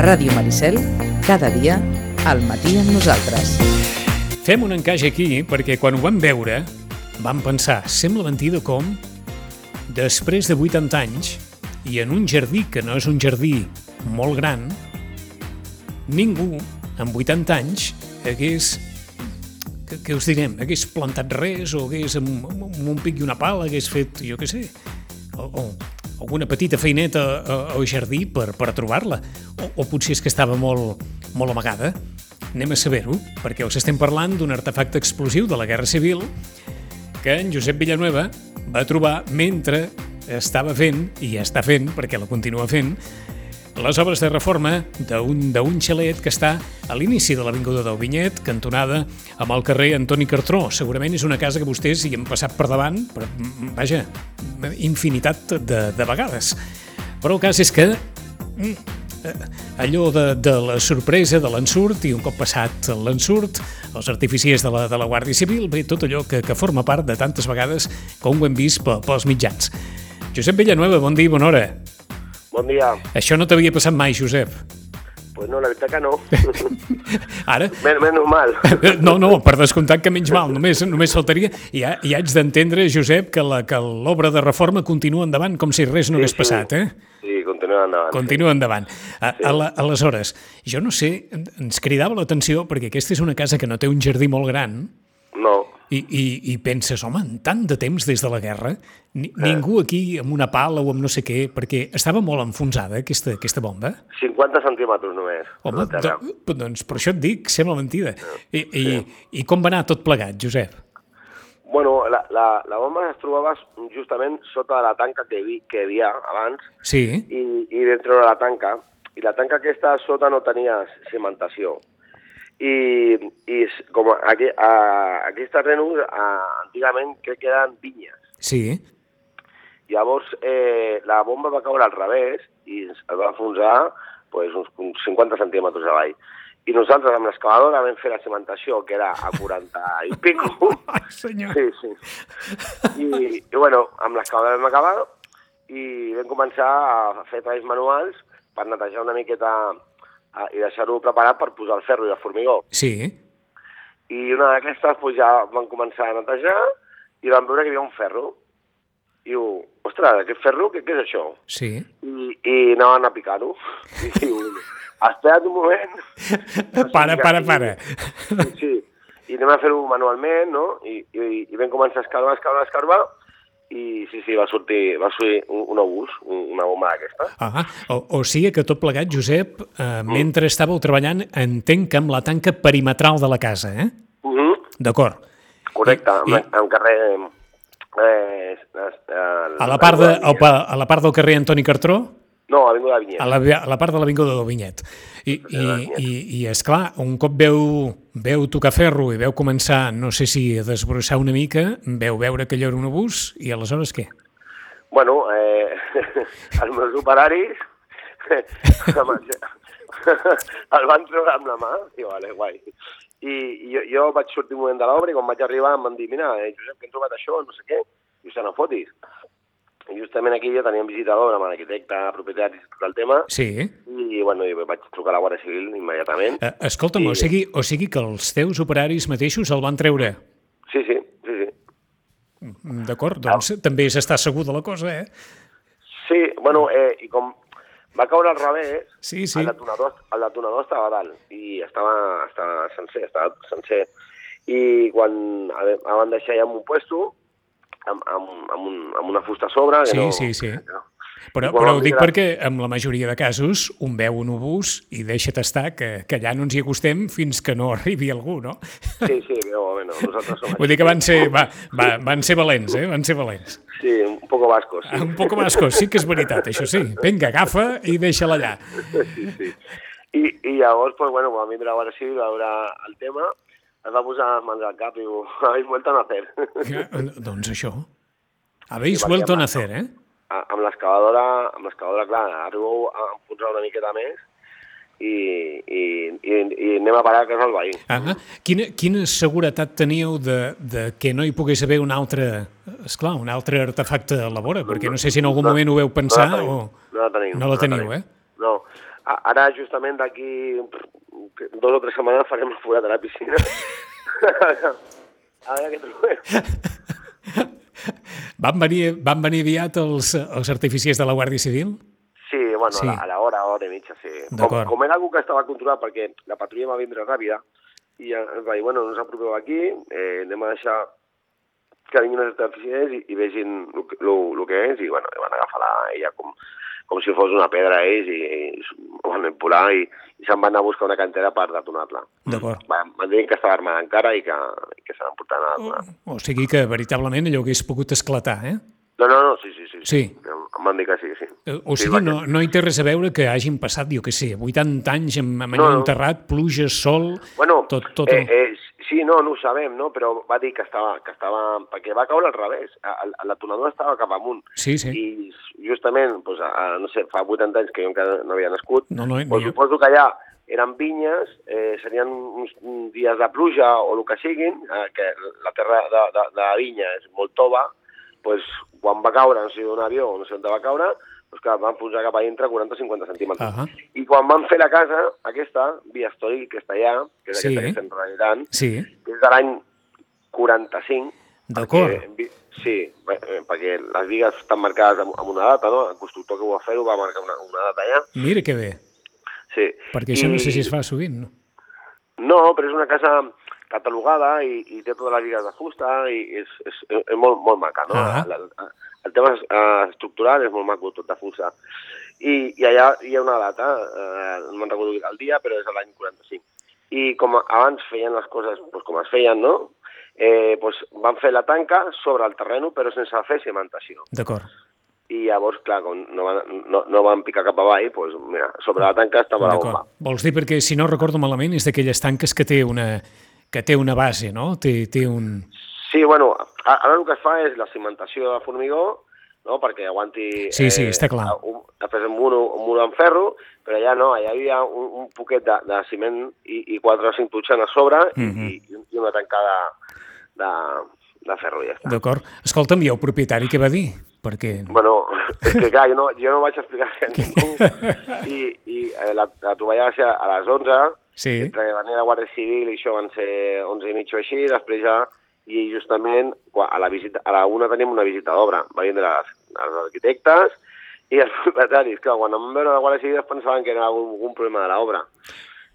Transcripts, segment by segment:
Ràdio Maricel, cada dia, al matí amb nosaltres. Fem un encaix aquí perquè quan ho vam veure vam pensar, sembla mentida com després de 80 anys i en un jardí que no és un jardí molt gran, ningú amb 80 anys hagués que, que us direm, hagués plantat res o hagués amb, amb un pic i una pala hagués fet, jo què sé, o, o alguna petita feineta al jardí per, per trobar-la. O, o potser és que estava molt, molt amagada. Anem a saber-ho, perquè us estem parlant d'un artefacte explosiu de la Guerra Civil que en Josep Villanueva va trobar mentre estava fent, i està fent, perquè la continua fent, les obres de reforma d'un xalet que està a l'inici de l'Avinguda del Vinyet, cantonada amb el carrer Antoni Cartró. Segurament és una casa que vostès hi han passat per davant, però, vaja, infinitat de, de vegades. Però el cas és que mm, allò de, de la sorpresa de l'ensurt i un cop passat l'ensurt, els artificiers de la, de la Guàrdia Civil, bé, tot allò que, que forma part de tantes vegades com ho hem vist pels mitjans. Josep Villanueva, bon dia i bona hora. Bon dia. Això no t'havia passat mai, Josep. Pues no, la veritat que no. Ara... Men menys mal. No, no, per descomptat que menys mal, només, només faltaria. I ja, ja haig d'entendre, Josep, que l'obra de reforma continua endavant com si res no Sí, hagués sí. passat, eh? Sí, continua endavant. Continua endavant. A, a la, aleshores, jo no sé, ens cridava l'atenció perquè aquesta és una casa que no té un jardí molt gran. I, i, i penses, home, en tant de temps des de la guerra, ni, ningú aquí amb una pala o amb no sé què, perquè estava molt enfonsada aquesta, aquesta bomba. 50 centímetres només. Home, terra. do, doncs per això et dic, sembla mentida. I, i, I com va anar tot plegat, Josep? Bueno, la, la, la bomba es trobava justament sota de la tanca que, hi, que hi havia abans Sí, i, i vam treure la tanca. I la tanca aquesta sota no tenia cimentació. I, i com aquí, a, aquests terrenos a, antigament crec que eren vinyes. sí, Llavors, eh, la bomba va caure al revés i es va enfonsar pues, uns, uns 50 centímetres avall. I nosaltres amb l'excavadora vam fer la cimentació, que era a 40 i pico. Ai, senyor. Sí, sí. I, i bueno, amb l'excavadora vam acabar i vam començar a fer treballs manuals per netejar una miqueta a, i deixar-ho preparat per posar el ferro i el formigó. Sí, I una d'aquestes pues, ja van començar a netejar i vam veure que hi havia un ferro. I diu, ostres, aquest ferro, què, què és això? sí. I, i anaven a picar-ho. I diu, espera't un moment. Para, para, para. Sí, sí. I anem a fer-ho manualment, no? I, i, I vam començar a escarbar, escarbar, escarbar, i sí, sí, va sortir, va sortir un, un obús, un, una bomba d'aquesta. Ah, o, o sigui que tot plegat, Josep, eh, mentre estàveu treballant, entenc que amb la tanca perimetral de la casa, eh? Uh -huh. D'acord. Correcte, I- I, en carrer... Eh, eh, A la, part de, pa- a la part del carrer Antoni Cartró, No, Avinguda Vinyet. a la, a la part de l'Avinguda del Vinyet. I, i, i, i esclar, un cop veu, veu tocar ferro i veu començar, no sé si a desbrossar una mica, veu veure que allò era un obús, i aleshores què? Bueno, eh, els meus operaris el van treure amb la mà, i vale, guai. I, i jo, jo vaig sortir un moment de l'obra i quan vaig arribar em van dir, mira, eh, Josep, que hem trobat això, no sé què, i se no fotis. I justament aquí ja teníem visitador amb l'arquitecte, propietaris, tot el tema, Sí. i bueno, jo vaig trucar a la Guàrdia Civil immediatament. Eh, escolta'm, o Sí. sigui, o sigui que els teus operaris mateixos el van treure. Sí, sí, sí, sí. Mm, D'acord, doncs també s'està segur de la cosa, eh? Sí, bueno, eh, i com va caure al revés, Sí, sí. el detonador, el detonador estava a dalt i estava, estava sencer, estava sencer. I quan el van deixar ja en un puesto, amb, amb, amb, un, amb una fusta a sobre... Que Sí, no, sí, sí. que no. Però, però ho dic mirar- perquè en la majoria de casos un veu un obús i deixa't estar que, que allà no ens hi acostem fins que no arribi algú, no? Sí, sí, però bueno, nosaltres som Vull dir que van ser, va, va, van ser valents, eh? Van ser valents. Sí, un poco vascos. Sí. Un poc mascos, sí que és veritat, això sí. Vinga, agafa i deixa-la allà. sí, sí. I, I llavors, pues, bueno, vam vindre a Civil a veure el tema, es va posar mans al cap i diu, habéis vuelto a nacer. Eh, Doncs això. Habéis Sí, vuelto a nacer, eh? Amb l'excavadora, amb l'excavadora, clar, arribo a enfonsar una miqueta més i, i, i, i anem a parar a casa del veí. Ah, quina, quina seguretat teníeu de, de que no hi pogués haver un altre, esclar, un altre artefacte a la vora? Perquè no sé si en algun moment ho veu pensar no la tenim, o... No la tenim. No la teniu, tenim. eh? No. ara justament d'aquí dos o tres setmanes farem el forat a la piscina. a veure què trobem. Van venir, van venir aviat els, els artificiers de la Guàrdia Civil? Sí, bueno, Sí. a l'hora, hora i mitja, sí. Com, com era algú que estava controlat perquè la patrulla va vindre ràpida i ens va dir, bueno, no us apropeu aquí, eh, anem a deixar que vinguin els artificiers i, i vegin el que és i, bueno, van agafar la, ella com, com si fos una pedra a ells i, i ho van empular i, i se'n van anar a buscar una cantera per detonar-la. D'acord. Van, van dir que estava armada encara i que, i que se l'han portat a detonar. O sigui que veritablement allò hagués pogut esclatar, eh? No, no, no, sí, sí, sí. Sí. Em, van dir que sí, sí. Eh, O Sí, sigui, va, no, no hi té res a veure que hagin passat, jo què sé, 80 anys amb, amb No, no. enterrat, pluja, sol... Bueno, tot, tot eh, eh, sí, no, no ho sabem, no? però va dir que estava, que estava... perquè va caure al revés, el detonador estava cap amunt. Sí, sí. I justament, doncs, a, no sé, fa 80 anys que jo encara no havia nascut, No, no, doncs ni jo. suposo que allà eren vinyes, eh, serien uns dies de pluja o el que siguin, eh, que la terra de, de, de la vinya és molt tova, doncs quan va caure, no sé, d'un avió o no sé on va caure, doncs que van posar cap a dintre 40-50 centímetres. Ahà. I quan van fer la casa, aquesta, Via Story, que està allà, que és Sí. aquesta que estem realitzant, Sí, que és de l'any 45. D'acord. Sí, eh, perquè les vigues estan marcades amb, una data, no? El constructor que ho va fer-ho va marcar una, una data allà. mira que bé, Sí. perquè això no sé si es fa sovint, no? No, però és una casa catalogada i, i té totes les vigues de fusta i és, és, és molt, molt maca, no? Ah. El, el, el tema eh, estructural és molt maco, tot de fusta. I, i allà hi ha una data, eh, no me'n recordo el dia, però és l'any 45. I com abans feien les coses doncs, com es feien, no? Eh, doncs van fer la tanca sobre el terreno però sense fer cimentació. D'acord. I llavors, clar, com no van, no, no van picar cap avall, doncs, mira, sobre la tanca estava la bomba. Vols dir perquè, si no recordo malament, és d'aquelles tanques que té una, que té una base, no? Té, té un... Sí, bueno, ara el que es fa és la cimentació de formigó, no?, perquè aguanti... Sí, sí, està clar. Un, després un muro, un muro en ferro, però allà no, allà hi havia un, un poquet de, de ciment i, i quatre o cinc tutxes a sobre Mhm. i, i una tancada de, de ferro i ja està. D'acord. Escolta'm, i el propietari què va dir? Perquè... Bueno, és que clar, jo no, jo no vaig explicar a ningú i, i eh, la, la troballa va ser a les 11, Sí, entre la Guàrdia Civil i això van ser 11 i mig o així, després ja, i justament a la, visita, a la una tenim una visita d'obra, va vindre els, els arquitectes i els propietaris, que quan em van veure la Guàrdia Civil pensaven que era algun, algun problema de l'obra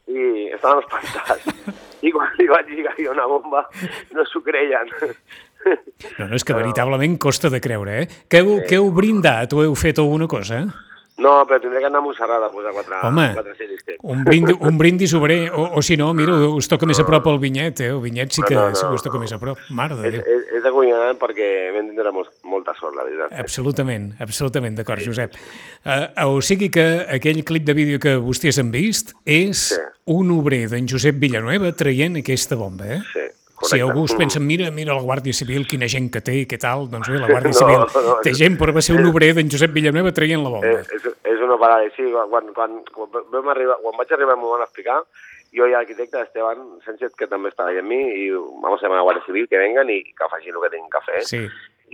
i estaven espantats. I quan li vaig lligar jo una bomba, no s'ho creien. no, no, és que veritablement costa de creure, eh? Que heu, que heu brindat o heu fet alguna cosa, eh? No, però tindré que anar a Montserrat a posar quatre, Home, quatre ciris. Un brindis, un brindis obrer, o, o si no, mira, us toca més a prop el vinyet, eh? El vinyet sí que, No, no, no, us toca no. més a prop. Mare de És, Déu. és, és acollonant perquè vam tindre molt, molta sort, la veritat. Absolutament, absolutament d'acord, Josep. Uh, o sigui que aquell clip de vídeo que vostès han vist és Sí. un obrer d'en Josep Villanueva traient aquesta bomba, eh? Sí, Si algú es pensa, mira, mira la Guàrdia Civil, quina gent que té, què tal, doncs bé, la Guàrdia No, Civil no, té gent, però va ser un obrer d'en Josep Villanueva traient la bomba. És, és una parada, sí, quan, quan, quan, vam arribar, quan vaig arribar m'ho van explicar, jo i l'arquitecte Esteban Sánchez, que també estava allà amb mi, i vamos a a la Guàrdia Civil que vengan i que facin el que tinguin que fer. Sí,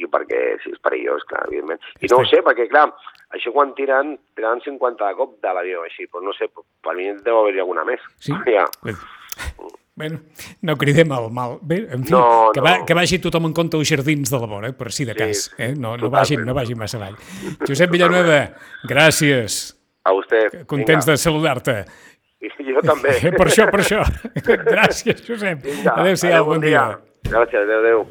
I perquè, sí, és perillós, clar, evidentment. I no ho sé, perquè, clar, això quan tiren, tiran 50 de cop de l'avió, així, però no sé, per mi deu haver-hi alguna més. sí. Ja. Bueno, no cridem al mal. Bé, en fi, No, que, va, no. que vagi tothom en compte als jardins de la vora, eh, per si de Sí, cas. Eh? No, no, vagin, no vagin massa avall. Josep Villanueva, gràcies. A vostè. Contents de saludar-te. Jo també. Per això, per això. Gràcies, Josep. Vinga, Adéu-siau, bon dia. Gràcies, adéu, adéu.